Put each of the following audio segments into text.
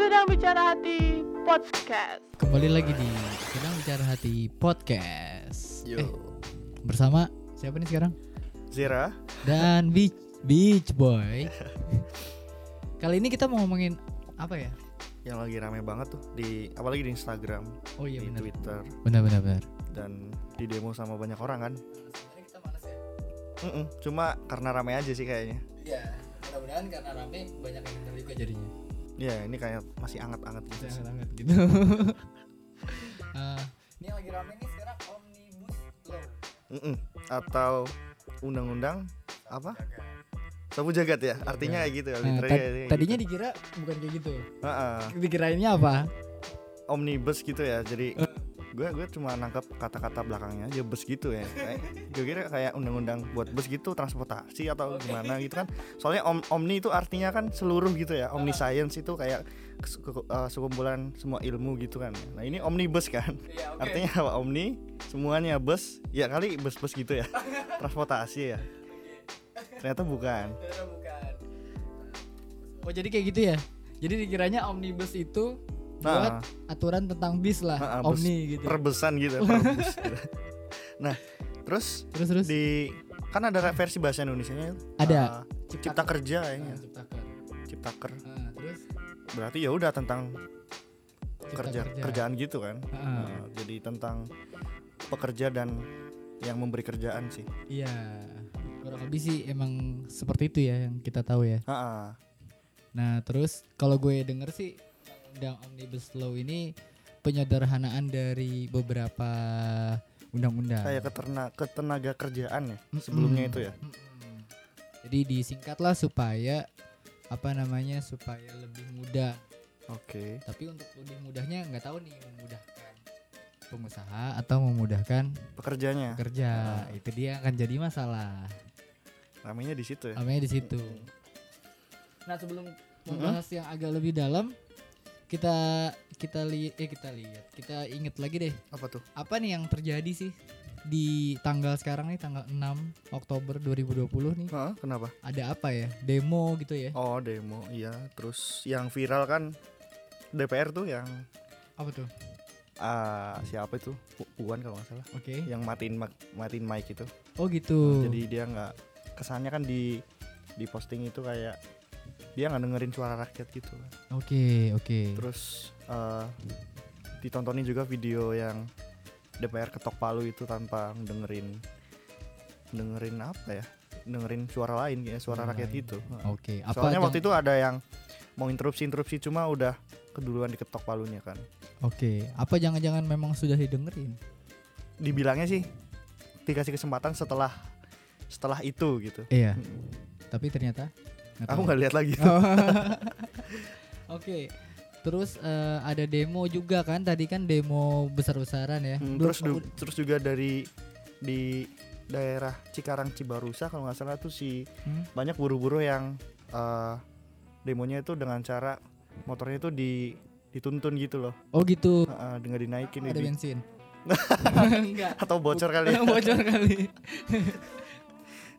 Sedang Bicara Hati Podcast. Kembali lagi di Sedang Bicara Hati Podcast. Yo. Eh, bersama siapa nih sekarang? Zira, Dan Beach Beach Boy. Kali ini kita mau ngomongin apa ya? yang lagi rame banget tuh di apalagi di Instagram, Oh iya di benar. Twitter Benar benar benar. dan di demo sama banyak orang kan. Sebenarnya kita males ya. Mm-mm, Cuma karena rame aja sih kayaknya. Iya. Mudah-mudahan karena rame banyak yang denger juga jadinya. Ya ini kayak masih anget-anget gitu. Jangan banget gitu. Eh, ini yang lagi rame nih sekarang Omnibus Law. Mm-mm. Atau undang-undang apa? Sabu jagat ya, artinya kayak gitu ya. Nah, tad- kayak gitu. tadinya dikira bukan kayak gitu. Heeh, Dikirainnya apa? omnibus gitu ya. Jadi Eh. Gue gue cuma nangkep kata-kata belakangnya aja bus gitu ya. Kayak- Gue kira kayak undang-undang buat bus gitu transportasi atau gimana gitu kan. Soalnya om, omni itu artinya kan seluruh gitu ya. Omniscience itu kayak kes- ke- eh, sekumpulan semua ilmu gitu kan. Nah, ini omnibus kan. Iya, Artinya apa? Omni semuanya bus. Ya kali bus-bus gitu ya. transportasi ya. Ternyata bukan. bukan. Oh jadi kayak gitu ya? Jadi dikiranya omnibus itu buat Nah, aturan tentang bis lah, Nah, bus omni gitu. perbesan gitu, perbus gitu. Nah, terus Terus terus di kan ada versi bahasa Indonesia-nya Ada. uh, cipta kerja kayaknya Nah, ciptaker. ciptaker Nah, terus berarti ya udah tentang Cipta kerja kerja. kerjaan gitu kan Heeh. Nah, jadi tentang pekerja dan yang memberi kerjaan sih Iya. Kurang lebih sih emang seperti itu ya yang kita tahu ya. Ha-ha. Nah, terus kalau gue denger sih undang omnibus law ini penyederhanaan dari beberapa undang-undang. kayak keterna ketenaga kerjaan ya sebelumnya Mm-mm. itu ya Mm-mm. Jadi disingkatlah supaya apa namanya supaya lebih mudah. oke Tapi untuk lebih mudahnya nggak tahu nih memudahkan pengusaha atau memudahkan pekerjanya pekerja. Itu dia akan jadi masalah. namanya di situ ya Namanya di situ. Nah sebelum membahas yang agak lebih dalam, kita kita lihat eh kita lihat. Kita inget lagi deh. Apa tuh? Apa nih yang terjadi sih di tanggal sekarang nih tanggal 6 Oktober 2020 nih? Hah, kenapa? Ada apa ya? Demo gitu ya? Oh demo iya. Terus yang viral kan DPR tuh yang apa tuh? Ah siapa itu? Pu- Puan kalau nggak salah. Oke. Yang matiin matiin mic itu. Oh gitu. Jadi dia nggak kesannya kan di di posting itu kayak dia nggak dengerin suara rakyat gitu. Oke oke. Terus eh, ditontonin juga video yang DPR ketok palu itu tanpa dengerin dengerin apa ya? Dengerin suara lain kayak suara Suara rakyat gitu oke apa soalnya waktu itu ada yang mau interupsi interupsi cuma udah keduluan diketok palunya kan. Oke apa jangan-jangan memang sudah didengerin? Dibilangnya sih dikasih kesempatan setelah setelah itu gitu. Iya. Tapi ternyata nggak aku nggak lihat lagi Oh. Oke. Terus eh, ada demo juga kan tadi kan demo besar-besaran ya. Hmm, terus du- terus juga dari di daerah Cikarang Cibarusa kalau nggak salah tuh si Hmm? banyak buruh-buruh yang eh, demonya itu dengan cara motornya itu di dituntun gitu loh Oh gitu. Heeh, dengan dinaikin Ada di- bensin. Enggak. atau bocor kali ya. Bocor kali.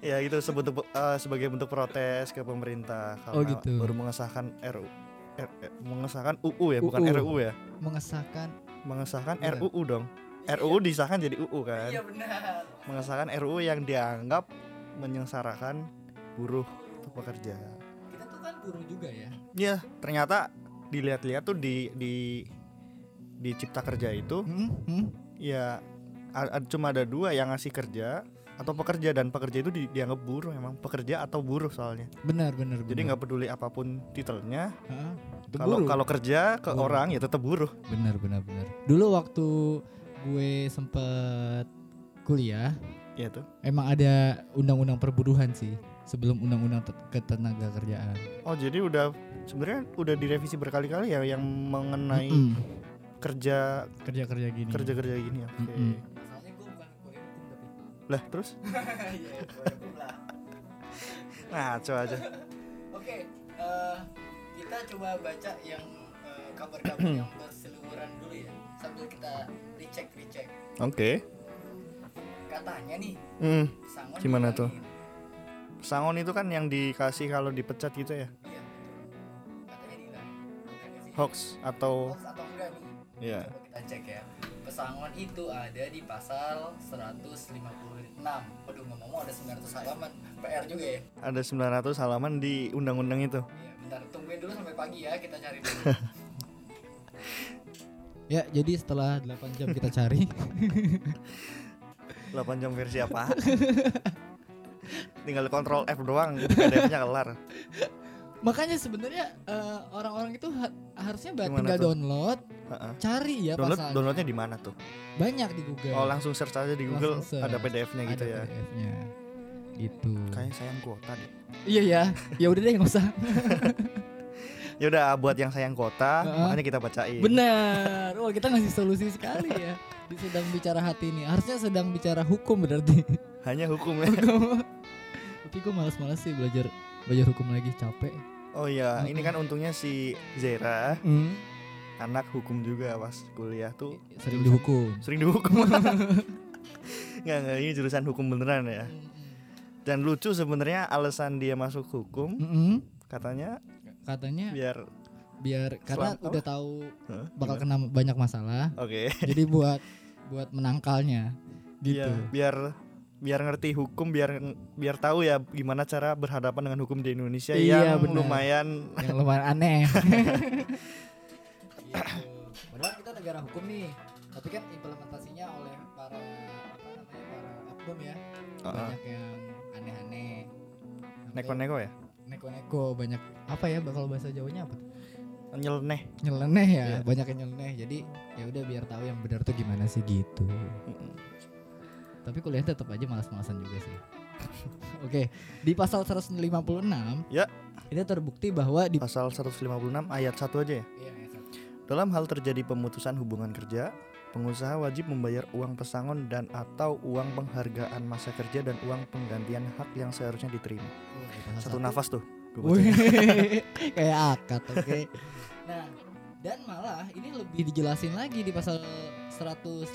Ya itu sebentuk eh, sebagai bentuk protes ke pemerintah karena Oh, gitu. baru mengesahkan RU R- eh, mengesahkan UU ya bukan UU. RUU ya Mengesahkan. mengesahkan Iya. RUU dong RUU disahkan jadi UU kan benar. mengesahkan RUU yang dianggap menyengsarakan buruh atau pekerja. Kita tuh kan buruh juga ya. Ya, ternyata dilihat-lihat tuh di di di cipta kerja itu Hmm? Hmm? ya a- a- cuma ada dua yang ngasih kerja atau pekerja dan pekerja itu di- dianggap buruh emang pekerja atau buruh soalnya. Benar benar. Jadi nggak peduli apa pun titelnya, kalau kalau kerja ke Buruh. orang ya tetap buruh. benar benar benar. Dulu waktu gue sempet kuliah Ya tuh. emang ada undang-undang perburuhan sih sebelum undang-undang te- ketenaga kerjaan. Oh, jadi udah sebenarnya udah direvisi berkali-kali ya yang mengenai Mm-mm. kerja kerja-kerja gini. kerja-kerja gini ya. Oke. Mm-mm. Masalahnya gue Lah, terus? Iya. Ngaco aja. Oke, eh, kita coba baca yang eh, kabar-kabar yang berseliweran dulu ya, sambil kita recheck recheck. Oke. Katanya nih, Hmm, Sangon Gimana tuh? Sangon itu kan yang dikasih kalau dipecat gitu ya. Iya, betul. Katanya dibilang, "Bener nggak sih hoax atau hoax atau enggak nih Iya. Coba kita cek ya pesangon itu ada di pasal 156 Waduh ngomong-ngomong ada 900 halaman PR juga ya ada 900 halaman di undang-undang itu. Iya, bentar tungguin dulu sampai pagi ya kita cari dulu. ya, jadi setelah 8 jam kita cari, 8 jam versi apa? Tinggal kontrol F doang, PDF-nya kelar. makanya sebenarnya eh, orang-orang itu ha- harusnya Gimana tinggal tuh? download, Heeh. cari ya Download pasalnya. downloadnya di mana tuh? Banyak di Google. Oh, langsung search aja di Google ada PDF-nya gitu Ada ya. PDF-nya. Gitu. Kayaknya sayang kuota deh. Iya ya. Ya udah deh nggak usah. Ya udah buat yang sayang kota, Heeh. makanya kita bacain. Benar. Wah, kita ngasih solusi sekali ya. Di sedang bicara hati ini. Harusnya sedang bicara hukum berarti. Hanya hukum ya. Tapi gue malas-malas sih belajar belajar hukum lagi capek. Oh iya, ini kan untungnya si Zera Hmm. anak hukum juga pas kuliah tuh Sering dihukum. sering dihukum. Nggak, nggak, ini jurusan hukum beneran ya. Dan lucu sebenarnya alasan dia masuk hukum Mm-mm. katanya Katanya biar biar karena Selam- udah tahu Hah, bakal kena banyak masalah. Oke. jadi buat buat menangkalnya gitu. Iya, biar biar ngerti hukum biar biar tahu ya gimana cara berhadapan dengan hukum di Indonesia Iya, yang benar. lumayan Yang lumayan aneh. gitu. Padahal kita negara hukum nih, tapi kan implementasinya oleh para apa namanya para oknum ya. Heeh. Banyak yang aneh-aneh. Neko-neko ya Neko-neko banyak apa ya kalau bahasa Jawanya apa? nyeleneh Nyeleneh ya, Iya. banyak yang nyeleneh. Jadi ya udah biar tahu yang benar tuh gimana sih gitu. Tapi kuliah tetap aja malas-malasan juga sih. Oke, di pasal 156 Ya. Ini terbukti bahwa di pasal 156 ayat 1 aja ya Iya, iya, satu. dalam hal terjadi pemutusan hubungan kerja pengusaha wajib membayar uang pesangon dan atau uang penghargaan masa kerja dan uang penggantian hak yang seharusnya diterima Oh, satu satu. nafas tuh kayak akad, oke. Nah, dan malah ini lebih dijelasin lagi di pasal 156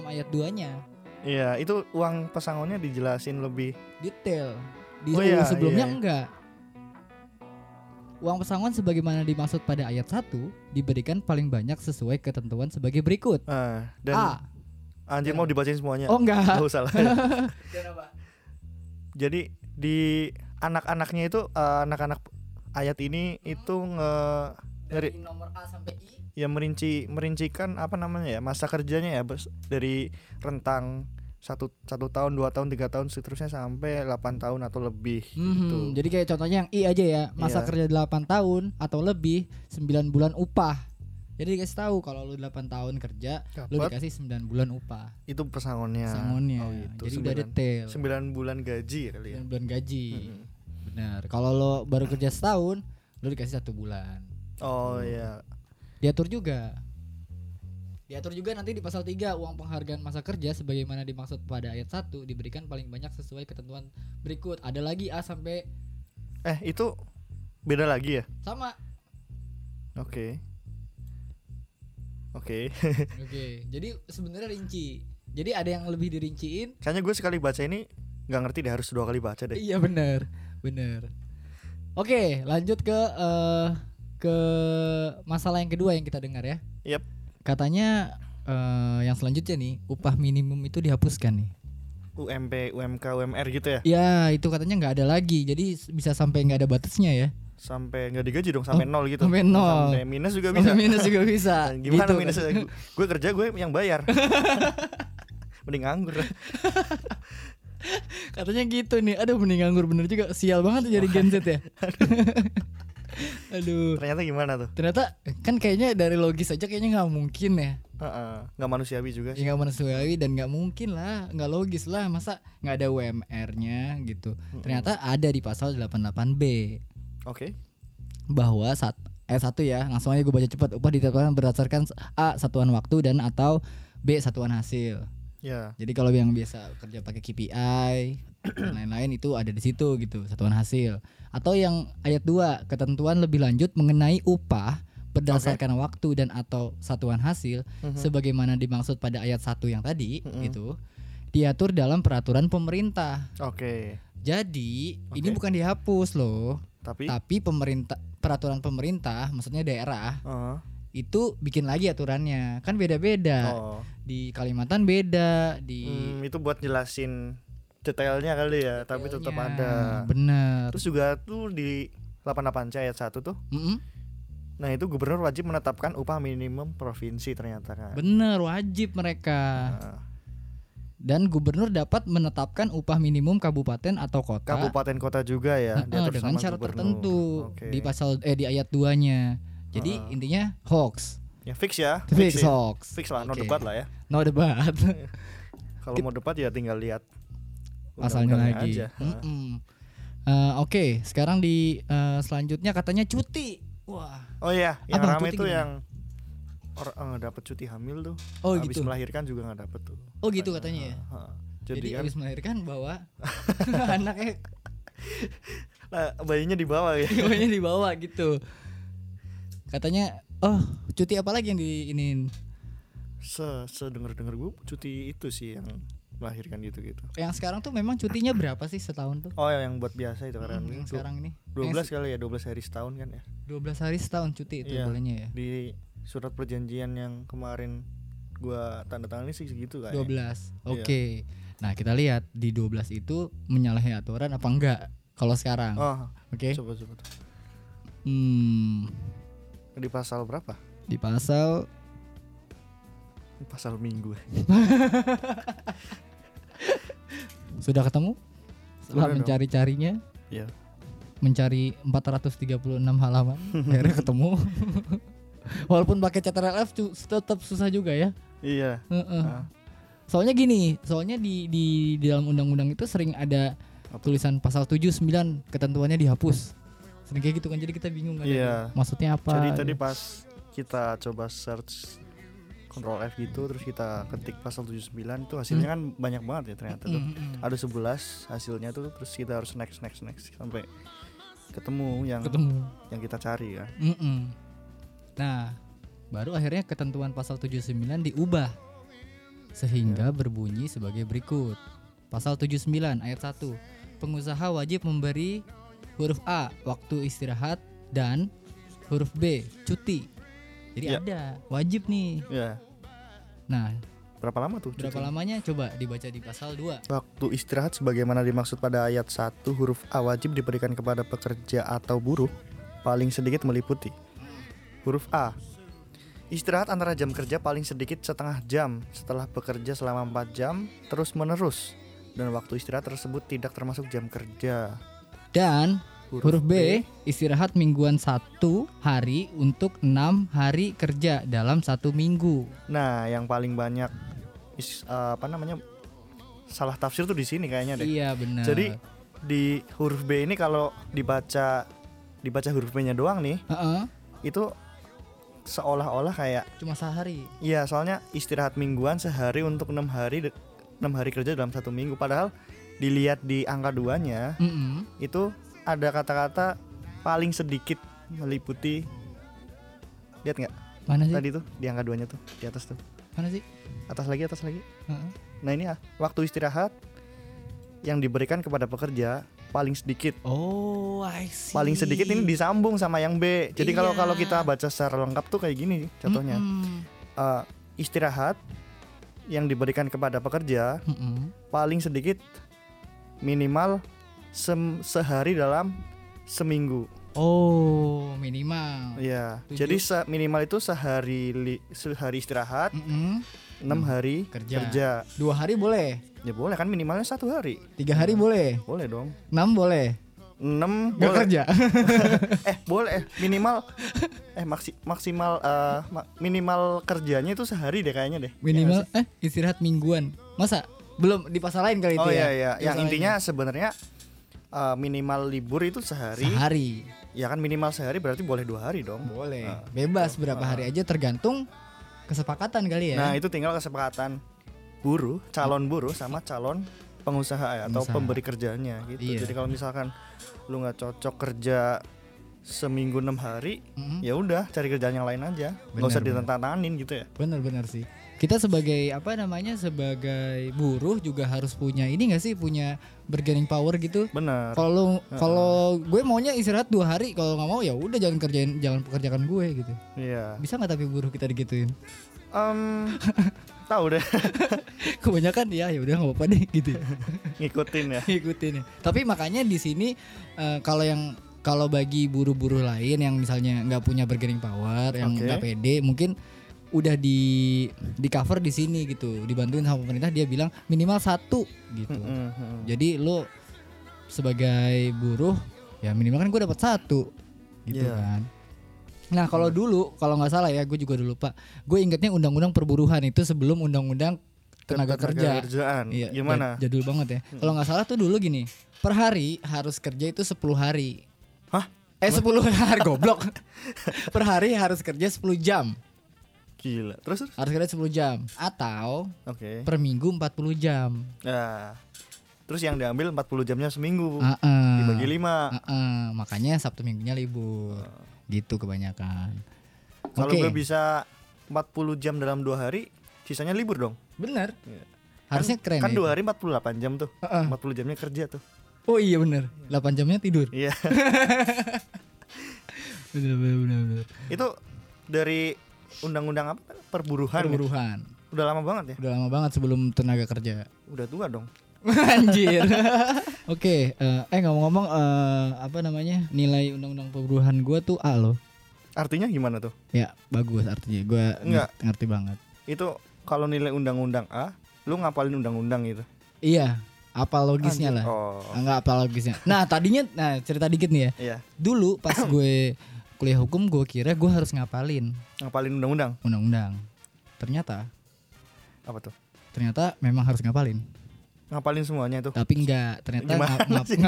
ayat 2-nya. Iya itu uang pesangonnya dijelasin lebih Detail. Di Oh iya, sebelumnya iya. enggak. Uang pesangon sebagaimana dimaksud pada ayat 1 diberikan paling banyak sesuai ketentuan sebagai berikut. ah, dan A. anjir mau dibacain semuanya Oh enggak. Nggak usah lah jadi di anak-anaknya itu eh, anak-anak ayat ini itu nge Dari Ngeri- nomor A sampai I. ya merinci merincikan apa namanya ya masa kerjanya ya dari rentang satu satu tahun dua tahun tiga tahun seterusnya sampai 8 tahun atau lebih Mhm, gitu Jadi kayak contohnya yang I aja ya, masa Iya. kerja 8 tahun atau lebih 9 bulan upah. Jadi dikasih tahu kalau lu 8 tahun kerja, lu Dapat. dikasih 9 bulan upah. itu pesangonnya Sangonnya. oh gitu Jadi udah sembilan, detail. sembilan bulan gaji kali ya 9 bulan gaji. Mm-mm. Benar. Kalau lo baru kerja setahun, lu dikasih satu bulan. oh iya Diatur juga. Diatur juga nanti di pasal 3 uang penghargaan masa kerja sebagaimana dimaksud pada ayat 1 diberikan paling banyak sesuai ketentuan berikut. Ada lagi A sampai eh itu beda lagi ya sama. oke oke Oke, jadi sebenarnya rinci. Jadi ada yang lebih dirinciin. kayaknya gue sekali baca ini nggak ngerti deh harus dua kali baca deh Iya benar, benar. Oke, lanjut ke eh, ke masalah yang kedua yang kita dengar ya. Yap. Katanya eh, yang selanjutnya nih upah minimum itu dihapuskan nih. UMP UMK UMR gitu ya Ya itu katanya nggak ada lagi, jadi bisa sampai nggak ada batasnya ya. sampai nggak digaji dong sampai nol gitu sampai nol. sampai minus juga bisa Sampai minus juga bisa. Gimana Gitu minus kan. gue kerja gue yang bayar mending nganggur Katanya gitu nih. Aduh mending nganggur bener juga. Sial banget jadi Gen Z ya. Aduh. ternyata gimana tuh Ternyata kan kayaknya dari logis aja kayaknya nggak mungkin ya. Heeh, nggak manusiawi juga sih Ya nggak manusiawi dan nggak mungkin lah, nggak logis lah. Masa nggak ada UMR-nya gitu. Ternyata ada di pasal 88B oke bahwa saat ayat 1 ya, langsung aja gue baca cepat. Upah ditetapkan berdasarkan A satuan waktu dan atau B satuan hasil. Ya Jadi kalau yang biasa kerja pakai KPI dan lain-lain itu ada di situ gitu, satuan hasil. Atau yang ayat 2, ketentuan lebih lanjut mengenai upah berdasarkan waktu dan atau satuan hasil Mhm. sebagaimana dimaksud pada ayat 1 yang tadi Mhm. itu diatur dalam peraturan pemerintah. oke Jadi, ini Oke. bukan dihapus loh, tapi tapi pemerintah peraturan pemerintah, maksudnya daerah Heeh. Itu bikin lagi aturannya. Kan beda-beda. Oh. Di Kalimantan beda, di Hmm, itu buat jelasin detailnya kali ya, tapi tetap detailnya. ada. Bener. Terus juga tuh di 88 C ayat 1 tuh. Mm-mm. Nah, itu gubernur wajib menetapkan upah minimum provinsi ternyata kan. Bener, wajib mereka. Nah, Dan gubernur dapat menetapkan upah minimum kabupaten atau kota kabupaten kota juga ya diatur dengan syarat gubernur. tertentu Oke. di pasal eh di ayat 2-nya. Jadi Heeh. intinya hoax. Ya fix ya. Fix ya. hoax. Fix lah, no Oke. debat lah ya. No debat. Kalau mau debat ya tinggal lihat Pasalnya lagi. aja. Mm-mm. Eh, Oke, sekarang di eh, selanjutnya katanya cuti. Wah. Oh iya, yang Abang, rame cuti tuh gimana? yang orang nggak dapet cuti hamil tuh. Oh Habis gitu. melahirkan juga nggak dapet tuh. Oh gitu katanya ya. Heeh. Jadi, Jadi, kan habis melahirkan bawa anaknya nah, bayinya di bawah ya. Ibunya dibawa gitu. Katanya, oh cuti apa lagi yang di ini? Se sedenger denger gue cuti itu sih yang melahirkan gitu gitu. Yang sekarang tuh memang cutinya berapa sih setahun tuh? Oh yang buat biasa itu karena Hmm, yang sekarang ini. 12 Yang kali ya 12 hari setahun kan ya. se- 12 hari setahun cuti itu Iya. bolehnya ya. Di surat perjanjian yang kemarin gua tanda tangani sih segitu kan. 12. Iya. Oke. Nah, kita lihat di 12 itu menyalahi aturan apa enggak kalau sekarang. Oh, Oke. coba coba tuh. Hmm, Di pasal berapa? di pasal Di pasal minggu. sudah ketemu? Setelah mencari-carinya, Iya. mencari 436 halaman, akhirnya ketemu. Walaupun pakai catatan LF cu- tetap susah juga ya. Iya. Heeh. Ah. Soalnya gini, soalnya di di, di dalam undang-undang itu sering ada Apa? tulisan pasal 7 9 ketentuannya dihapus. Sering kayak gitu kan jadi kita bingung kan. Iya. Maksudnya apa? Jadi gitu. tadi pas kita coba search Ctrl F gitu terus kita ketik pasal 79 itu hasilnya kan banyak banget ya ternyata tuh. Mm, mm, mm. Ada 11 hasilnya tuh terus kita harus next next next sampai ketemu yang ketemu. yang kita cari kan. Mm-mm. Nah, baru akhirnya ketentuan pasal 79 diubah sehingga berbunyi sebagai berikut. Pasal 79 ayat 1. Pengusaha wajib memberi huruf A waktu istirahat dan huruf B cuti. Jadi Ya. ada wajib nih. Ya. Nah, Berapa lama tuh? berapa cuti? lamanya coba dibaca di pasal 2. Waktu istirahat sebagaimana dimaksud pada ayat 1 huruf A wajib diberikan kepada pekerja atau buruh paling sedikit meliputi huruf A Istirahat antara jam kerja paling sedikit setengah jam setelah bekerja selama 4 jam terus menerus dan waktu istirahat tersebut tidak termasuk jam kerja. Dan huruf B istirahat mingguan satu hari untuk enam hari kerja dalam satu minggu. Nah, yang paling banyak is- eh, apa namanya salah tafsir tuh di sini kayaknya deh. Iya benar. Jadi di huruf B ini kalau dibaca dibaca huruf B-nya doang nih, Heeh, itu seolah-olah kayak cuma sehari. Iya, soalnya istirahat mingguan sehari untuk enam hari enam hari kerja dalam satu minggu. Padahal dilihat di angka duanya Mm-mm. itu ada kata-kata paling sedikit meliputi. Lihat nggak Mana sih? tadi tuh di angka duanya tuh di atas tuh. Mana sih? Atas lagi, atas lagi. Heeh. Nah ini ya waktu istirahat yang diberikan kepada pekerja paling sedikit. Oh, I see. Paling sedikit ini disambung sama yang B. Jadi kalau Iya. kalau kita baca secara lengkap tuh kayak gini contohnya. Mm-mm. Eh, istirahat yang diberikan kepada pekerja Mm-mm. paling sedikit minimal sem- sehari dalam seminggu. Oh, minimal. Iya. Jadi se- minimal itu sehari li- sehari istirahat, enam Hmm. hari Kerja. kerja. Dua hari boleh, Ya boleh kan minimalnya satu hari. tiga hari boleh, Boleh dong. enam boleh. Enam Gak boleh. kerja. Eh boleh eh, minimal eh maksi- maksimal ma- minimal kerjanya itu sehari deh kayaknya deh. minimal eh istirahat mingguan. Masa belum di pasal lain kali itu Oh ya? iya iya. Di Yang intinya sebenarnya eh, minimal libur itu sehari. sehari. Ya kan minimal sehari berarti boleh dua hari dong. Boleh. Ah. Bebas berapa Ah. hari aja tergantung kesepakatan kali ya. Nah itu tinggal kesepakatan buruh, calon buruh sama calon pengusaha ya, atau Pengusaha. pemberi kerjanya gitu. Iya. Jadi kalau misalkan lu nggak cocok kerja seminggu enam hari, Mm-mm. ya udah cari kerjaan yang lain aja, nggak Benar, usah ditantangin gitu ya. Bener-bener sih. Kita sebagai apa namanya sebagai buruh juga harus punya ini gak sih? Punya bargaining power gitu? Benar. Kalau kalau gue maunya istirahat dua hari kalau nggak mau ya udah jangan kerjain jangan pekerjakan gue gitu. Iya. Bisa nggak tapi buruh kita digituin? Em, tahu deh. Kebanyakan ya ya udah nggak apa-apa deh gitu. Ngikutin ya. Ikutin ya. Tapi makanya di sini eh, kalau yang kalau bagi buruh-buruh lain yang misalnya nggak punya bargaining power, yang nggak pede, mungkin udah di di cover di sini gitu, dibantuin sama pemerintah dia bilang minimal satu gitu. Mm, mm. Jadi lo sebagai buruh ya minimal kan gue dapat satu gitu Iya. kan. Nah kalau dulu kalau nggak salah ya gue juga dulu pak, gue ingetnya undang-undang perburuhan itu sebelum undang-undang tenaga, kerja. kerjaan Iya, gimana jad- Jadul banget ya. Kalau nggak salah tuh dulu gini, per hari harus kerja itu 10 hari. Hah? Eh 10 hari goblok. per hari harus kerja 10 jam. Gila terus terus Harus kerja 10 jam atau oke per minggu 40 jam. Nah, terus yang diambil 40 jamnya seminggu Heeh. dibagi lima. Heeh, makanya Sabtu minggunya libur. Gitu kebanyakan. Kalau Oke. gue bisa 40 jam dalam dua hari, sisanya libur dong. Bener. Iya. Harusnya keren Kan ya. dua hari 48 jam tuh. Heeh. 40 jamnya kerja tuh. Oh iya bener 8 jamnya tidur Iya. Bener bener bener, bener. Itu dari undang-undang apa? Perburuhan. ya? Perburuhan Udah lama banget ya. Udah lama banget sebelum tenaga kerja Udah tua dong. Anjir. Oke, eh, eh ngomong-ngomong eh, apa namanya? Nilai undang-undang perburuhan gua tuh A loh. Artinya gimana tuh? Ya, bagus artinya. Gua Enggak. ngerti, ngerti banget. Itu kalau nilai undang-undang A, lu ngapalin undang-undang gitu. Iya, apa logisnya Anjir. lah. Oh. Enggak apa logisnya. Nah, tadinya nah cerita dikit nih ya. Iya. Dulu pas gue kuliah hukum gue kira gue harus ngapalin Ngapalin undang-undang. undang-undang. Ternyata Apa tuh? ternyata memang harus ngapalin. Ngapalin semuanya itu. Tapi enggak, ternyata ngap, ngap,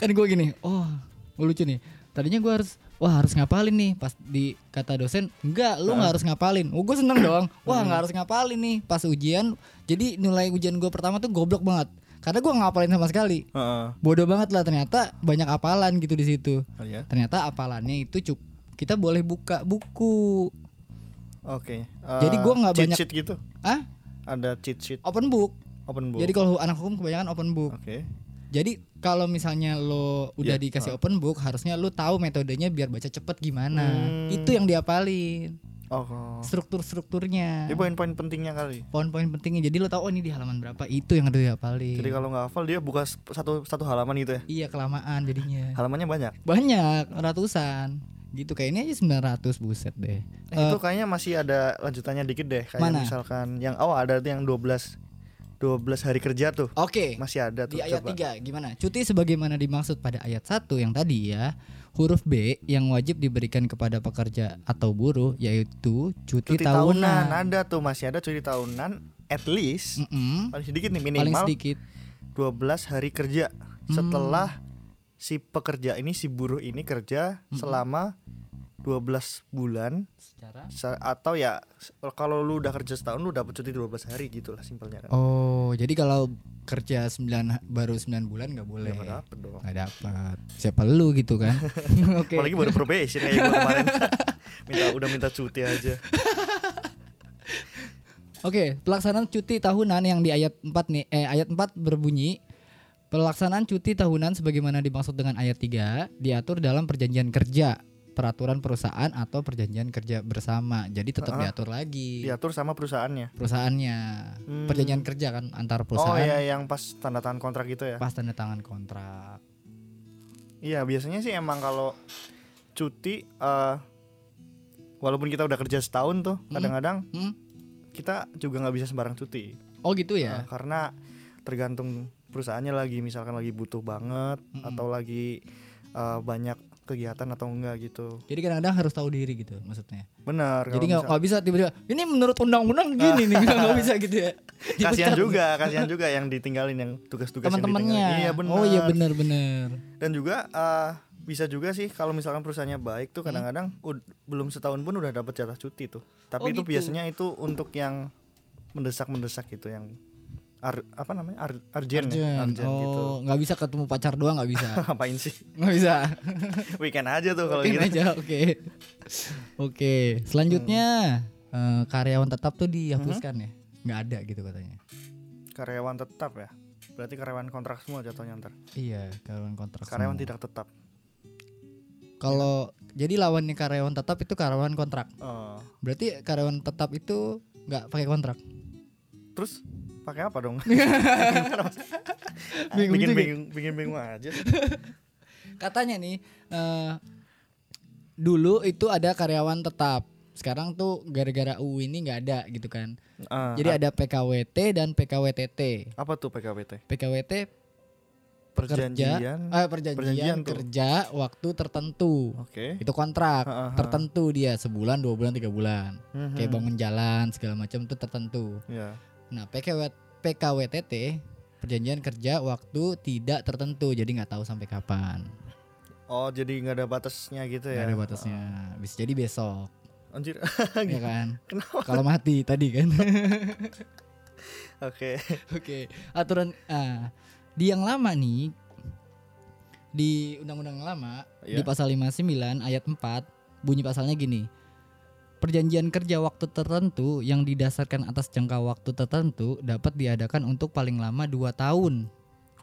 kan gue gini, oh lucu nih. Tadinya gue harus wah harus ngapalin nih pas di kata dosen enggak lu nggak harus ngapalin oh gue seneng dong wah nggak harus ngapalin nih pas ujian jadi nilai ujian gue pertama tuh goblok banget karena gue ngapalin sama sekali Heeh. bodoh banget lah ternyata banyak apalan gitu di situ Oh iya. ternyata apalannya itu cuk kita boleh buka buku Oke. Jadi Eh, gua nggak cheat banyak- sheet gitu. ah Ada cheat sheet open book open book. jadi kalau anak hukum kebanyakan open book Oke. Jadi kalau misalnya lo udah Iya, dikasih open book, harusnya lo tahu metodenya biar baca cepet gimana. Hmm. Itu yang diapalin, Oh. struktur-strukturnya, Ini poin-poin pentingnya kali. poin-poin pentingnya. Jadi lo tahu oh ini di halaman berapa, itu yang harus diapalin. Jadi kalau nggak hafal dia buka satu satu halaman gitu ya. Iya kelamaan jadinya. Halamannya banyak. Banyak ratusan. Gitu kayak ini aja 900 buset deh. Eh, itu kayaknya masih ada lanjutannya dikit deh. Kayak Mana? misalkan yang oh ada tuh yang 12 12 hari kerja tuh. Oke. Masih ada tuh. Di ayat coba. 3 gimana? Cuti sebagaimana dimaksud pada ayat 1 yang tadi ya. Huruf B yang wajib diberikan kepada pekerja atau buruh yaitu cuti, Cuti tahunan. tahunan. ada tuh masih ada cuti tahunan at least Mm-mm. paling sedikit nih Paling minimal sedikit. 12 hari kerja setelah si pekerja ini si buruh ini kerja selama 12 bulan Secara atau ya kalau lu udah kerja setahun lu dapat cuti 12 hari gitu lah simpelnya kan. Oh, jadi kalau kerja 9 baru 9 bulan nggak boleh. Ya, nggak dapet dong. Nggak dapat. Siapa lu gitu kan? Oke. Apalagi baru probation kayak gue kemarin. minta udah minta cuti aja. Oke, pelaksanaan cuti tahunan yang di ayat 4 nih eh ayat 4 berbunyi Pelaksanaan cuti tahunan sebagaimana dimaksud dengan ayat 3 diatur dalam perjanjian kerja, peraturan perusahaan atau perjanjian kerja bersama. Jadi tetap Ah. diatur lagi Diatur sama perusahaannya. perusahaannya. Hmm. Perjanjian kerja kan antar Oh perusahaan iya yang pas tanda tangan kontrak gitu ya. pas tanda tangan kontrak. Iya biasanya sih emang kalau cuti eh walaupun kita udah kerja setahun tuh kadang-kadang Hmm? kita juga nggak bisa sembarang cuti Oh gitu ya. karena tergantung perusahaannya lagi misalkan lagi butuh banget Mm-mm. atau lagi eh, banyak kegiatan atau enggak gitu Jadi kadang-kadang harus tahu diri gitu maksudnya. benar Jadi kalau nggak bisa tiba-tiba ini menurut undang-undang gini nih nggak bisa gitu ya. kasihan juga kasihan juga yang ditinggalin yang tugas-tugas teman-temannya. iya benar Oh iya benar-benar. dan juga eh, bisa juga sih kalau misalkan perusahaannya baik tuh kadang-kadang ud- belum setahun pun udah dapat jatah cuti tuh tapi Oh, itu gitu. biasanya itu untuk yang mendesak-mendesak gitu yang ar- apa namanya ar- urgent, ya, Arjen. gitu Oh, nggak bisa ketemu pacar doang nggak bisa. ngapain sih Nggak bisa. weekend aja tuh kalau gitu aja, oke. Oke, selanjutnya eh, karyawan tetap tuh dihapuskan Mhm. ya nggak ada gitu katanya Karyawan tetap ya. Berarti karyawan kontrak semua jatuhnya ntar. iya karyawan kontrak Karyawan semua. tidak tetap. kalau jadi lawannya karyawan tetap itu karyawan kontrak Oh. berarti karyawan tetap itu nggak pakai kontrak Terus pakai apa dong? Bingung bikin juga. bingung, bikin bingung aja. katanya nih eh, dulu itu ada karyawan tetap sekarang tuh gara-gara UU ini nggak ada gitu kan Ah, jadi ada PKWT dan PKWTT apa tuh PKWT? PKWT Perjanjian. eh, perjanjian, perjanjian tuh. kerja waktu tertentu Oke. itu kontrak Ha, ha, ha. tertentu dia sebulan dua bulan tiga bulan Mhm. kayak bangun jalan segala macam itu tertentu Ya. Nah PKW, PKWTT perjanjian kerja waktu tidak tertentu jadi nggak tahu sampai kapan Oh, jadi nggak ada batasnya gitu ya? ada batasnya bisa jadi besok Anjir. ya kan Kenapa? kalau mati tadi kan Oke. Oke, aturan ah, di yang lama nih di undang-undang lama di Iya. pasal 59 ayat 4 bunyi pasalnya gini. Perjanjian kerja waktu tertentu yang didasarkan atas jangka waktu tertentu dapat diadakan untuk paling lama 2 tahun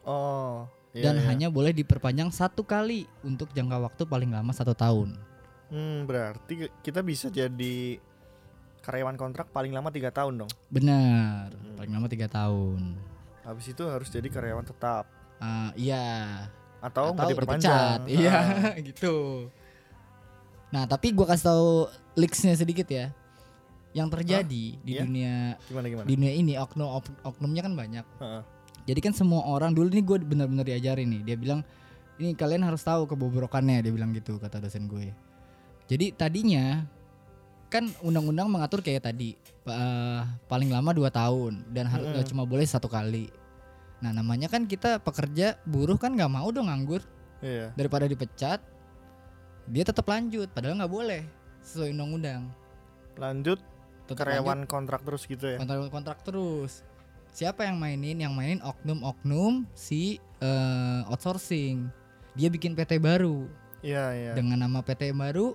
Oh. iya, dan iya. hanya boleh diperpanjang satu kali untuk jangka waktu paling lama satu tahun. Hmm, berarti kita bisa jadi karyawan kontrak paling lama tiga tahun dong. Benar, Hmm. paling lama tiga tahun. Habis itu harus jadi karyawan tetap Ah, iya, atau atau diperpanjang. dipecat. Iya, Ah. gitu. Nah, tapi gua kasih tahu leaksnya sedikit ya. Yang terjadi di Iya? dunia Gimana gimana? di dunia ini oknum ok- oknumnya kan banyak. Heeh. Jadi kan semua orang dulu ini gue benar-benar diajarin nih. Dia bilang ini kalian harus tahu kebobrokannya. Dia bilang gitu kata dosen gue. Jadi tadinya kan undang-undang mengatur kayak tadi eh, paling lama 2 tahun dan harus Mm-mm. cuma boleh satu kali. Nah namanya kan kita pekerja buruh kan nggak mau dong nganggur Iya. daripada dipecat dia tetap lanjut padahal nggak boleh sesuai undang-undang Lanjut Tetap karyawan kontrak terus gitu ya. kontrak kontrak terus siapa yang mainin yang mainin oknum-oknum si eh, outsourcing dia bikin PT baru Iya, iya. dengan nama PT yang baru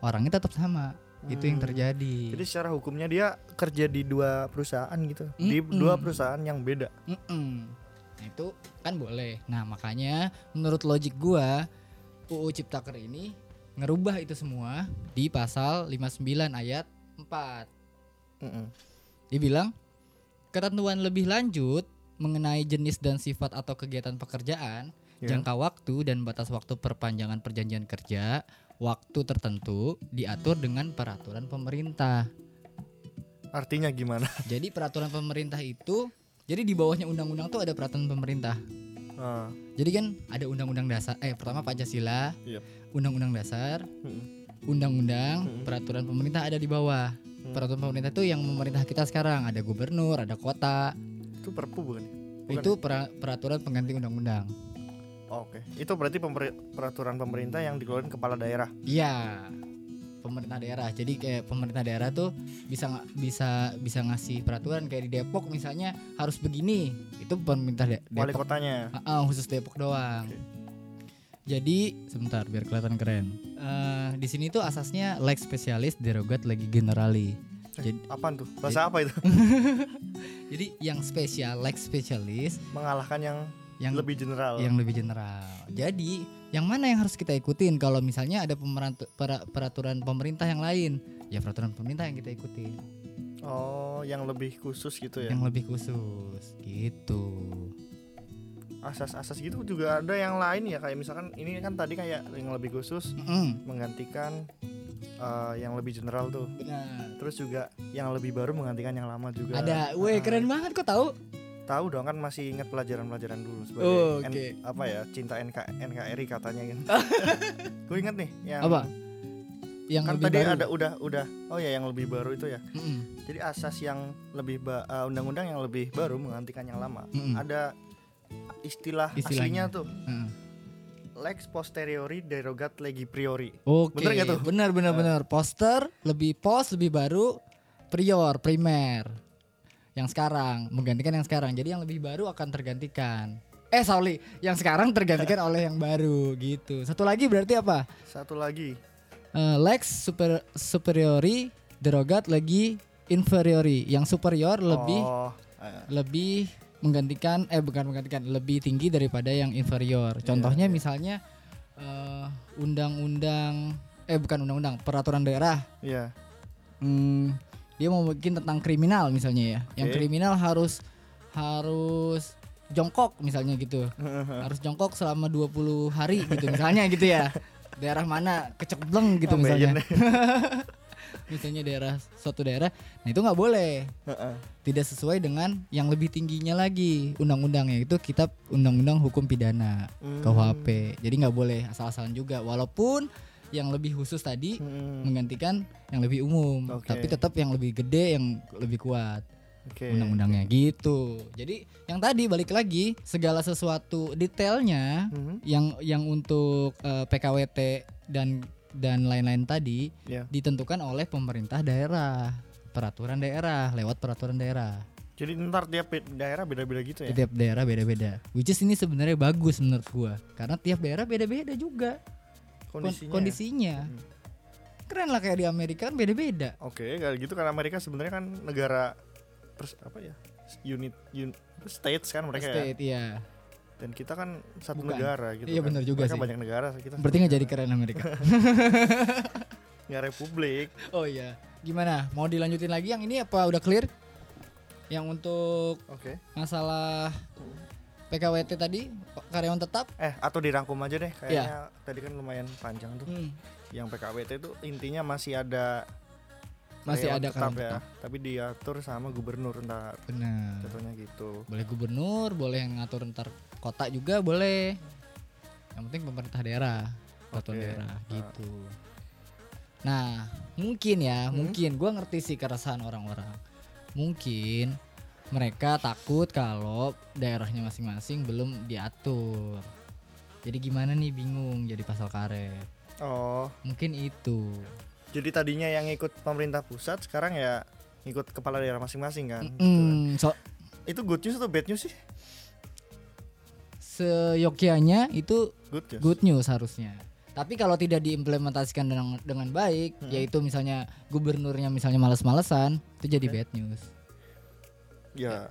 orangnya tetap sama itu yang Hmm. terjadi Jadi secara hukumnya dia kerja di dua perusahaan gitu. Di Mm-mm. dua perusahaan yang beda. Mm-mm. Nah, itu kan boleh nah makanya menurut logik gua UU Ciptaker ini ngerubah itu semua di pasal 59 ayat 4 Mm-mm. Dia bilang ketentuan lebih lanjut mengenai jenis dan sifat atau kegiatan pekerjaan, Ya. jangka waktu dan batas waktu perpanjangan perjanjian kerja, waktu tertentu diatur dengan peraturan pemerintah. Artinya gimana? Jadi peraturan pemerintah itu jadi di bawahnya undang-undang tuh ada peraturan pemerintah. Ah, Jadi kan ada undang-undang dasar eh pertama Pancasila, Iya. undang-undang dasar, undang-undang, Mm-mm. peraturan pemerintah ada di bawah. Peraturan pemerintah itu yang memerintah kita sekarang ada gubernur, ada kota, itu perpu bukan? Bukan itu pera- peraturan pengganti undang-undang. Oh, Oke. Itu berarti pemeri- peraturan pemerintah yang dikeluarkan kepala daerah. Iya, pemerintah daerah. Jadi kayak pemerintah daerah tuh bisa bisa bisa ngasih peraturan kayak di Depok misalnya harus begini. Itu pemerintah de- Wali Depok. kotanya. Ah, ah, khusus Depok doang. Oke. Jadi sebentar biar kelihatan keren. Eh, di sini tuh asasnya lex specialis derogat legi generali. Eh, Jadi, apaan tuh? Bahasa apa itu? jadi yang spesial lex specialis Mengalahkan yang, yang lebih general. yang lebih general. Jadi, yang mana yang harus kita ikutin kalau misalnya ada peraturan pemerintah yang lain? Ya peraturan pemerintah yang kita ikutin, Oh, yang lebih khusus gitu ya. yang lebih khusus gitu. Asas-asas gitu juga ada yang lain ya kayak misalkan ini kan tadi kayak yang lebih khusus Mm-mm, menggantikan eh, yang lebih general tuh. benar. Terus juga yang lebih baru menggantikan yang lama juga. Ada, weh Ah, keren banget kok tahu? Tahu dong kan masih ingat pelajaran-pelajaran dulu sebagai Oh, N- oke. apa ya cinta NK NKRI katanya kan. Gue inget nih yang Apa? Yang kan lebih tadi baru. ada udah udah oh ya yang lebih baru itu ya. Mm-mm, Jadi asas yang lebih eh, undang-undang yang lebih baru menggantikan yang lama. Mm-mm. Ada istilah Istilahnya. aslinya tuh mm. lex posteriori derogat legi priori. Oke. Bener nggak tuh? Benar benar benar. Poster lebih pos lebih baru prior primer. Yang sekarang menggantikan yang sekarang. Jadi yang lebih baru akan tergantikan. Eh sorry, yang sekarang tergantikan oleh yang baru gitu. Satu lagi berarti apa? Satu lagi Eh, lex super superiori derogat lagi inferiori, yang superior lebih Oh, eh, lebih menggantikan eh bukan menggantikan lebih tinggi daripada yang inferior. Contohnya iya. misalnya eh, undang-undang eh bukan undang-undang peraturan daerah. iya. Hmm, dia mau bikin tentang kriminal misalnya ya. Yang Oke. kriminal harus harus jongkok misalnya gitu. harus jongkok selama 20 hari gitu misalnya gitu ya. Daerah mana kecebleng gitu Oh, misalnya. Misalnya daerah suatu daerah. Nah, itu nggak boleh. Tidak sesuai dengan yang lebih tingginya lagi undang-undangnya itu kitab undang-undang hukum pidana Hmm. KUHP jadi nggak boleh asal-asalan juga walaupun yang lebih khusus tadi Hmm. menggantikan yang lebih umum Oke. tapi tetap yang lebih gede yang lebih kuat Oke. undang-undangnya gitu jadi yang tadi balik lagi segala sesuatu detailnya Mhm. yang yang untuk eh, PKWT dan dan lain-lain tadi Ya. ditentukan oleh pemerintah daerah peraturan daerah lewat peraturan daerah Jadi ntar tiap daerah beda-beda gitu ya. tiap daerah beda-beda which is ini sebenarnya bagus menurut gua karena tiap daerah beda-beda juga Kondisinya. kondisinya Hmm. keren lah kayak di Amerika kan beda-beda Oke, kayak gitu karena Amerika sebenarnya kan negara pers, apa ya? Unit un, states kan mereka ya. state iya Dan kita kan satu Bukan. negara gitu. Iya, kan. benar juga Mereka sih. banyak negara kita berarti nggak jadi keren Amerika nggak republik. oh iya gimana mau dilanjutin lagi yang ini apa udah clear yang untuk Oke. masalah PKWT tadi karyawan tetap. Eh, atau dirangkum aja deh. Kayaknya tadi kan lumayan panjang tuh. hmm, Yang PKWT itu intinya masih ada masih ada tetap ya, tetap. Tapi diatur sama gubernur ntar. Benar. Contohnya gitu. boleh gubernur boleh yang ngatur ntar kota juga boleh. Yang penting pemerintah daerah Oke. daerah Ah. gitu. Nah mungkin ya Hmm? mungkin. Gua ngerti sih keresahan orang-orang. Mungkin mereka takut kalau daerahnya masing-masing belum diatur jadi gimana nih bingung jadi pasal karet Oh, mungkin itu jadi tadinya yang ikut pemerintah pusat sekarang ya ikut kepala daerah masing-masing kan. gitu kan. Mm, so Itu good news atau bad news sih? seyogyanya itu Good news. good news harusnya. Tapi kalau tidak diimplementasikan dengan dengan baik, Hmm. yaitu misalnya gubernurnya misalnya males-malesan, itu jadi Oke. bad news. Ya.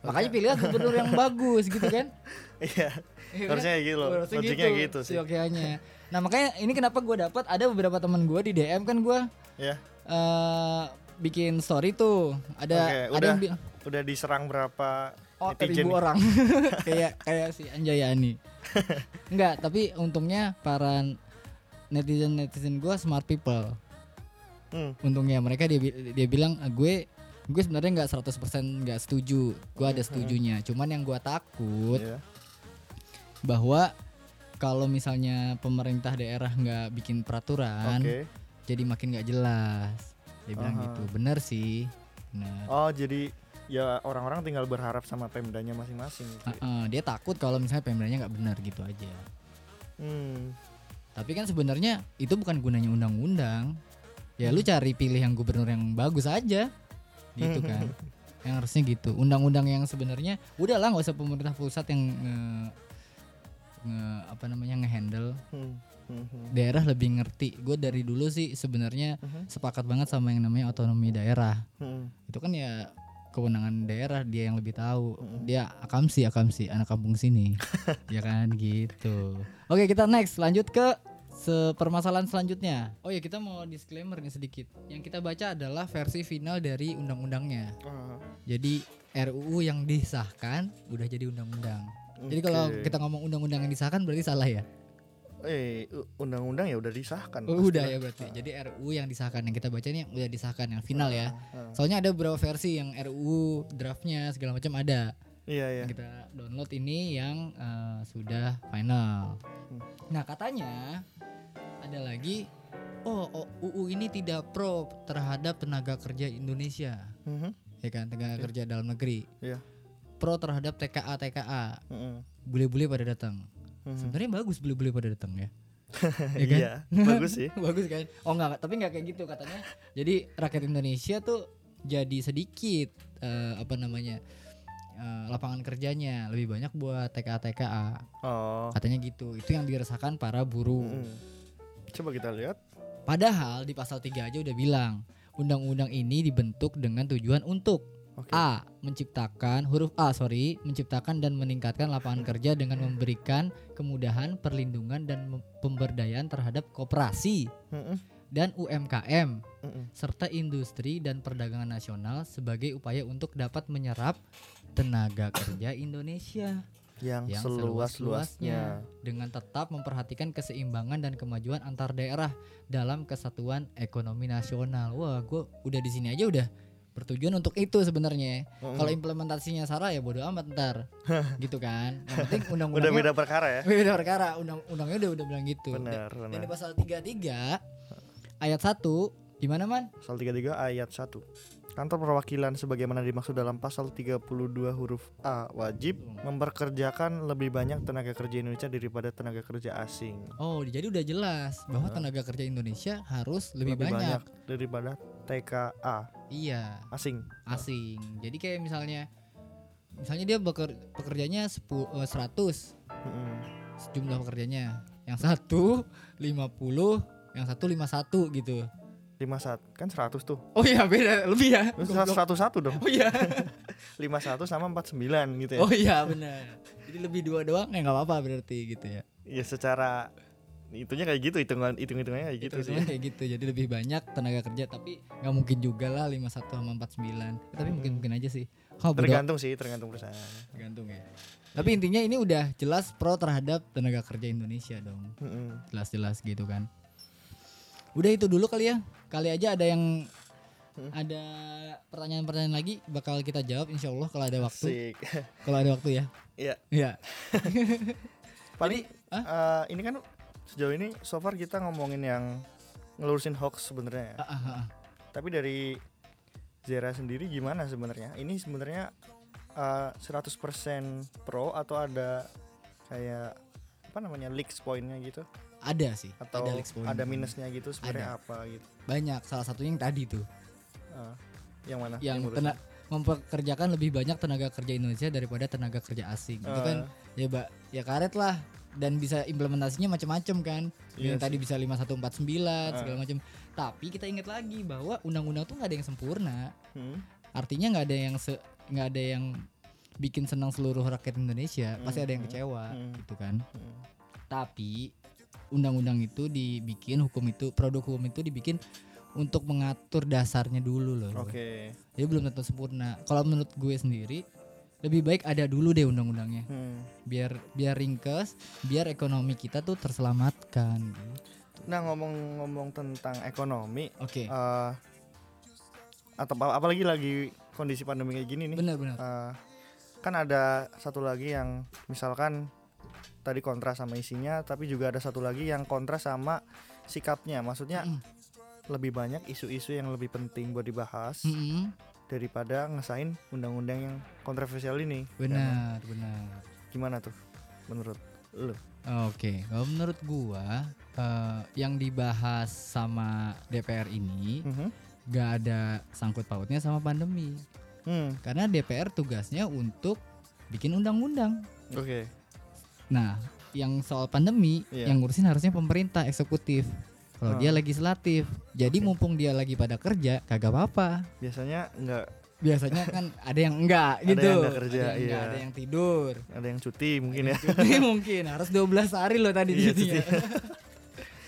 Makanya pilihlah gubernur yang bagus gitu kan? Iya. Iya kan? Harusnya gitu loh. Harusnya Logiknya gitu sih. seyogyanya. Nah makanya ini kenapa gue dapat ada beberapa teman gue di DM kan gue Ya. eh bikin story tuh ada Oke, ada udah yang Udah diserang berapa oh ribu orang kayak kayak si Anjayani enggak tapi untungnya para netizen netizen gue smart people Hmm. untungnya mereka dia dia bilang "Ah, gue gue sebenarnya nggak 100% nggak setuju gue ada setujunya cuman yang gue takut Iya. bahwa kalau misalnya pemerintah daerah nggak bikin peraturan Oke. jadi makin nggak jelas dia bilang Aha. gitu bener sih bener Oh, jadi ya orang-orang tinggal berharap sama pemdanya masing-masing gitu. ya. Heeh, dia takut kalau misalnya pemdanya nggak benar gitu aja Hmm. tapi kan sebenarnya itu bukan gunanya undang-undang ya lu cari pilih yang gubernur yang bagus aja gitu kan. Yang harusnya gitu. Undang-undang yang sebenarnya udahlah nggak usah pemerintah pusat yang nge, nge- apa namanya ngehandle. Hmm. Hmm, hmm. daerah lebih ngerti. Gue dari dulu sih sebenarnya Mhm. sepakat banget sama yang namanya otonomi daerah. Hmm. itu kan ya kewenangan daerah dia yang lebih tahu. Dia akamsi akamsi anak kampung sini. Ya kan gitu. Oke kita next lanjut ke permasalahan selanjutnya. Oh ya kita mau disclaimer nih sedikit. Yang kita baca adalah versi final dari undang-undangnya. Ah, jadi RUU yang disahkan udah jadi undang-undang. Jadi kalau kita ngomong undang-undang yang disahkan berarti salah ya? Eh undang-undang ya udah disahkan. Oh, udah ya berarti. Jadi RUU yang disahkan. Yang kita baca ini udah disahkan yang final ya. Ah, soalnya ada beberapa versi yang RUU draftnya segala macam ada Iya ya. kita download ini yang eh, sudah final. Hmm. Nah katanya ada lagi, oh, oh, UU ini tidak pro terhadap tenaga kerja Indonesia, Mhm. ya kan tenaga Oke. kerja dalam negeri. Iya. Pro terhadap TKA TKA, Mhm. bule-bule pada datang. Mhm. Sebenarnya bagus bule-bule pada datang ya. ya kan? Iya, bagus sih. bagus kan? Oh enggak, tapi enggak kayak gitu katanya. Jadi rakyat Indonesia tuh jadi sedikit eh, apa namanya? Eh, lapangan kerjanya lebih banyak buat TKA TKA. Oh. Katanya gitu. Itu yang dirasakan para buruh. Mhm. Coba kita lihat. Padahal di pasal 3 aja udah bilang undang-undang ini dibentuk dengan tujuan untuk Oke. A. Menciptakan huruf A sorry menciptakan dan meningkatkan lapangan kerja dengan memberikan kemudahan, perlindungan dan pemberdayaan terhadap koperasi Mm-mm, dan UMKM mm-mm. serta industri dan perdagangan nasional sebagai upaya untuk dapat menyerap tenaga kerja Indonesia yang, yang seluas-luasnya. dengan tetap memperhatikan keseimbangan dan kemajuan antar daerah dalam kesatuan ekonomi nasional. Wah, gue udah di sini aja udah bertujuan untuk itu sebenarnya. Mm-mm. Kalau implementasinya salah ya bodo amat ntar, gitu kan. Yang penting udah undang-undangnya beda perkara ya. beda perkara. Undang-undangnya udah udah bilang gitu. Benar, Dan di pasal 33 ayat 1 gimana man? Pasal 33 ayat 1. Kantor perwakilan sebagaimana dimaksud dalam pasal 32 huruf A wajib memperkerjakan lebih banyak tenaga kerja Indonesia daripada tenaga kerja asing. Oh, jadi udah jelas bahwa tenaga kerja Indonesia harus lebih, banyak. daripada TKA Iya, asing. asing. Jadi kayak misalnya misalnya dia beker, pekerjanya 10 eh, 100 Mm-mm. jumlah pekerjanya. Yang satu 50, yang satu 51 gitu. 51 kan 100 tuh. Oh iya beda lebih ya. Terus Goblok. 101 dong. Oh iya. 51 sama 49 gitu ya. Oh iya benar. Jadi lebih dua doang ya nggak apa-apa berarti gitu ya. Ya secara itunya kayak gitu hitungan hitung hitungannya kayak gitu Itu sih. kayak gitu. Jadi lebih banyak tenaga kerja tapi nggak mungkin juga lah 51 sama 49. Ya, tapi mungkin mungkin aja sih. Oh, Tergantung sih, tergantung perusahaan. tergantung ya. Tapi intinya ini udah jelas pro terhadap tenaga kerja Indonesia dong. Mm-mm. Jelas-jelas gitu kan. Udah itu dulu kali ya. Kali aja ada yang ada pertanyaan-pertanyaan lagi bakal kita jawab insya Allah kalau ada waktu. Kalau ada waktu ya. Iya. Iya. Paling eh, ini kan sejauh ini so far kita ngomongin yang ngelurusin hoax sebenarnya. ya. Ah, ah. Tapi dari Zera sendiri gimana sebenarnya? Ini sebenarnya eh, 100% pro atau ada kayak apa namanya leaks pointnya gitu Ada sih. atau ada ada minusnya gitu sebenarnya apa gitu? Banyak. Salah satunya yang tadi tuh. Eh, yang mana? yang menurut tena- mempekerjakan lebih banyak tenaga kerja Indonesia daripada tenaga kerja asing. Itu kan Eh. ya Mbak, ya karet lah dan bisa implementasinya macam-macam kan. Iya yang tadi sih. bisa 5149 Ah. segala macam. Tapi kita ingat lagi bahwa undang-undang tuh nggak ada yang sempurna. Hmm, Artinya nggak ada yang nggak ada yang bikin senang seluruh rakyat Indonesia. Pasti ada yang Hmm. kecewa Hmm. gitu kan. hmm. Tapi undang-undang itu dibikin hukum itu produk hukum itu dibikin untuk mengatur dasarnya dulu loh. Oke. Jadi belum tentu sempurna. Kalau menurut gue sendiri lebih baik ada dulu deh undang-undangnya. Hmm. Biar biar ringkes, biar ekonomi kita tuh terselamatkan. gitu. Nah ngomong-ngomong tentang ekonomi, Oke. eh atau apa- apalagi lagi kondisi pandemi kayak gini nih, Benar-benar. eh, kan ada satu lagi yang misalkan tadi kontra sama isinya, tapi juga ada satu lagi yang kontra sama sikapnya. Maksudnya Mm. lebih banyak isu-isu yang lebih penting buat dibahas Mm-mm. daripada ngesain undang-undang yang kontroversial ini. Ya, Benar, benar. gimana tuh menurut lu? Oke, kalau menurut gua eh, yang dibahas sama DPR ini Mhm. gak ada sangkut pautnya sama pandemi. Hmm, Karena DPR tugasnya untuk bikin undang-undang. oke. Nah, yang soal pandemi Iya. yang ngurusin harusnya pemerintah eksekutif. Kalau dia Hmm. legislatif. Jadi Oke. mumpung dia lagi pada kerja, kagak apa-apa. Biasanya enggak Biasanya kan ada yang enggak Ada gitu. yang nggak kerja, ada yang, enggak, iya. ada yang tidur. ada yang cuti mungkin ya. Cuti mungkin harus 12 hari loh tadi Iya, cutinya.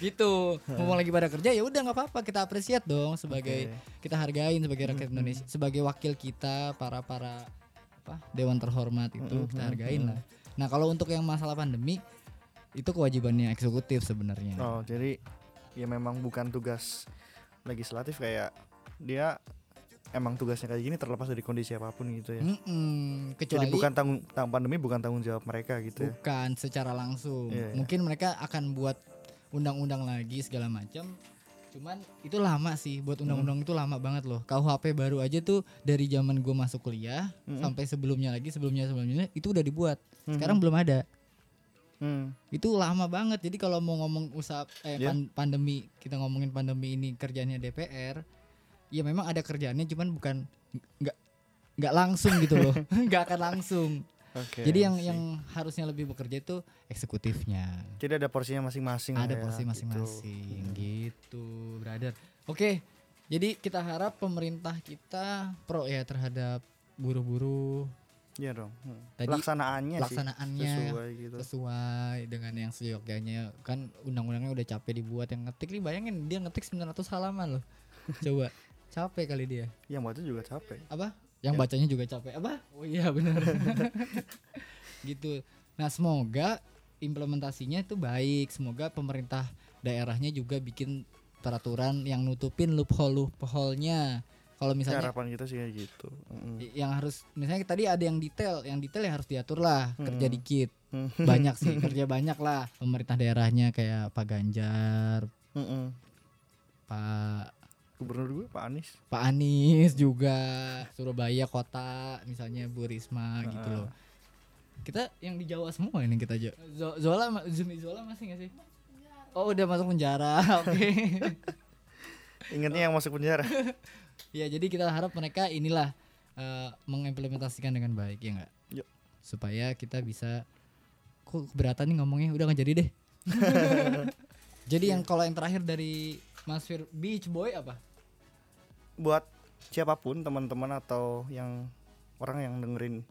gitu. Mumpung lagi pada kerja ya udah nggak apa-apa kita apresiat dong sebagai Oke. kita hargain sebagai rakyat Mhm. Indonesia, sebagai wakil kita para para apa dewan terhormat itu Mhm, kita hargain mhm. lah. Nah, kalau untuk yang masalah pandemi itu kewajibannya eksekutif sebenarnya. Oh, jadi ya memang bukan tugas legislatif kayak dia emang tugasnya kayak gini terlepas dari kondisi apa pun gitu ya. Mm-mm, Jadi kecuali bukan tanggung tang pandemi bukan tanggung jawab mereka gitu ya. bukan secara langsung. Iya, iya. Mungkin mereka akan buat undang-undang lagi segala macam. Cuman itu lama sih buat undang-undang itu lama banget loh. KUHP baru aja tuh dari zaman gue masuk kuliah Mm-mm. sampai sebelumnya lagi sebelumnya sebelumnya itu udah dibuat. Mhm. Sekarang belum ada. Hmm, Itu lama banget. Jadi kalau mau ngomong usaha eh, pan- pandemi, kita ngomongin pandemi ini kerjanya DPR, ya memang ada kerjaannya cuman bukan nggak nggak langsung gitu loh. nggak akan langsung. Oke. Jadi yang sih. yang harusnya lebih bekerja itu eksekutifnya. jadi ada porsinya masing-masing Ada ya, porsi gitu. masing-masing gitu. brother. Oke, Jadi kita harap pemerintah kita pro ya terhadap buruh-buruh Iya dong. Hmm. Tadi Pelaksanaannya sih pelaksanaannya sesuai gitu. sesuai dengan yang seyogyanya kan undang-undangnya udah capek dibuat yang ngetik nih bayangin dia ngetik 900 halaman loh coba capek kali dia Yang baca juga capek. apa yang Ya. bacanya juga capek apa oh iya benar gitu nah semoga implementasinya itu baik semoga pemerintah daerahnya juga bikin peraturan yang nutupin loophole loophole-nya kalau Ya, misalnya harapan kita sih kayak gitu. Mm. yang harus misalnya tadi ada yang detail yang detail ya harus diatur lah kerja Hmm. dikit Hmm. banyak sih kerja banyak lah pemerintah daerahnya kayak Pak Ganjar Mm-mm. Pak Gubernur gue Pak Anies. Pak Anies juga Surabaya kota misalnya Bu Risma gitu loh. Kita yang di Jawa semua ini kita aja Zo- Zola Zumi Zola masih nggak sih? Oh udah masuk penjara oke. Ingatnya yang masuk penjara. ya jadi kita harap mereka inilah eh, mengimplementasikan dengan baik ya nggak? Yuk. supaya kita bisa kok keberatan nih ngomongnya? Udah nggak jadi deh. Jadi yang kalau yang terakhir dari Mas Fir Beach Boy apa Buat siapa pun teman-teman atau yang orang yang dengerin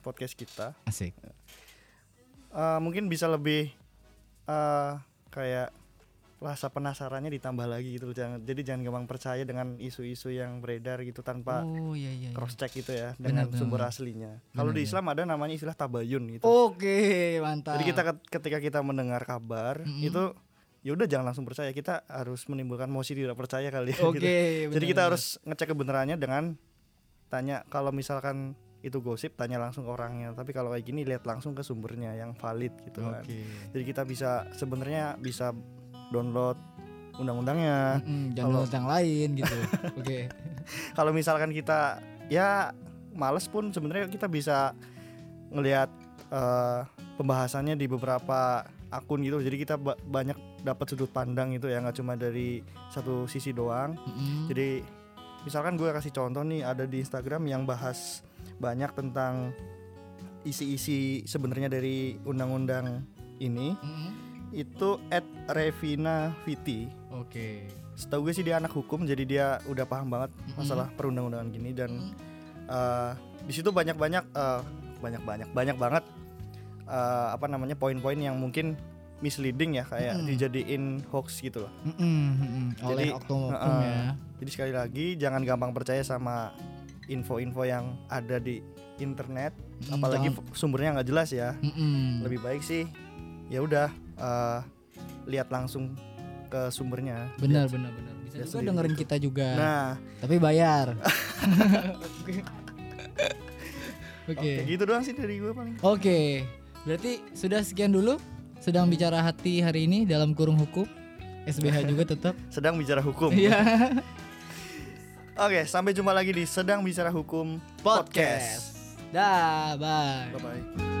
podcast kita, asik eh, mungkin bisa lebih eh kayak rasa penasarannya ditambah lagi gitu loh. Jangan jadi jangan gampang percaya dengan isu-isu yang beredar gitu tanpa oh iya iya, iya. cross check gitu ya dengan benar, sumber benar. aslinya. Kalau di benar. Islam ada namanya istilah tabayun gitu. oke mantap Jadi kita ket- ketika kita mendengar kabar Mm-mm. itu ya udah jangan langsung percaya. Kita harus menimbulkan mosi tidak percaya kali ya oke gitu. Jadi kita harus ngecek kebenarannya dengan tanya kalau misalkan itu gosip tanya langsung ke orangnya. Tapi kalau kayak gini lihat langsung ke sumbernya yang valid gitu kan. oke Jadi kita bisa sebenarnya bisa download undang-undangnya. Kalau- nonton yang lain gitu oke Kalau misalkan kita ya males pun sebenarnya kita bisa ngelihat eh, pembahasannya di beberapa akun gitu. Jadi kita ba- banyak dapat sudut pandang gitu ya nggak cuma dari satu sisi doang. Mm-mm. Jadi misalkan gue kasih contoh nih ada di Instagram yang bahas banyak tentang isi-isi sebenarnya dari undang-undang ini Mm-mm. itu at Revina Viti. oke Setahu gue sih dia anak hukum jadi dia udah paham banget Mm-mm. masalah perundang-undangan gini dan Mm. eh, di situ banyak-banyak eh, banyak-banyak banyak banget eh, apa namanya poin-poin yang mungkin misleading ya kayak Mm-mm. dijadiin hoax gitu loh. Mm-mm. oleh Jadi, oknum-oknum heeh. ya Jadi sekali lagi jangan gampang percaya sama info-info yang ada di internet, Mm, apalagi jangan- sumbernya nggak jelas ya. Mm-mm. Lebih baik sih ya udah eh, lihat langsung ke sumbernya. benar benar benar bisa lihat juga sendiri dengerin gitu. kita juga Nah, tapi bayar oke oke gitu doang sih dari gue paling. oke berarti sudah sekian dulu sedang bicara hati hari ini dalam kurung hukum. SBH juga tetap. Sedang bicara hukum. iya. Oke, sampai jumpa lagi di Sedang Bicara Hukum podcast. Dah bye. Bye bye.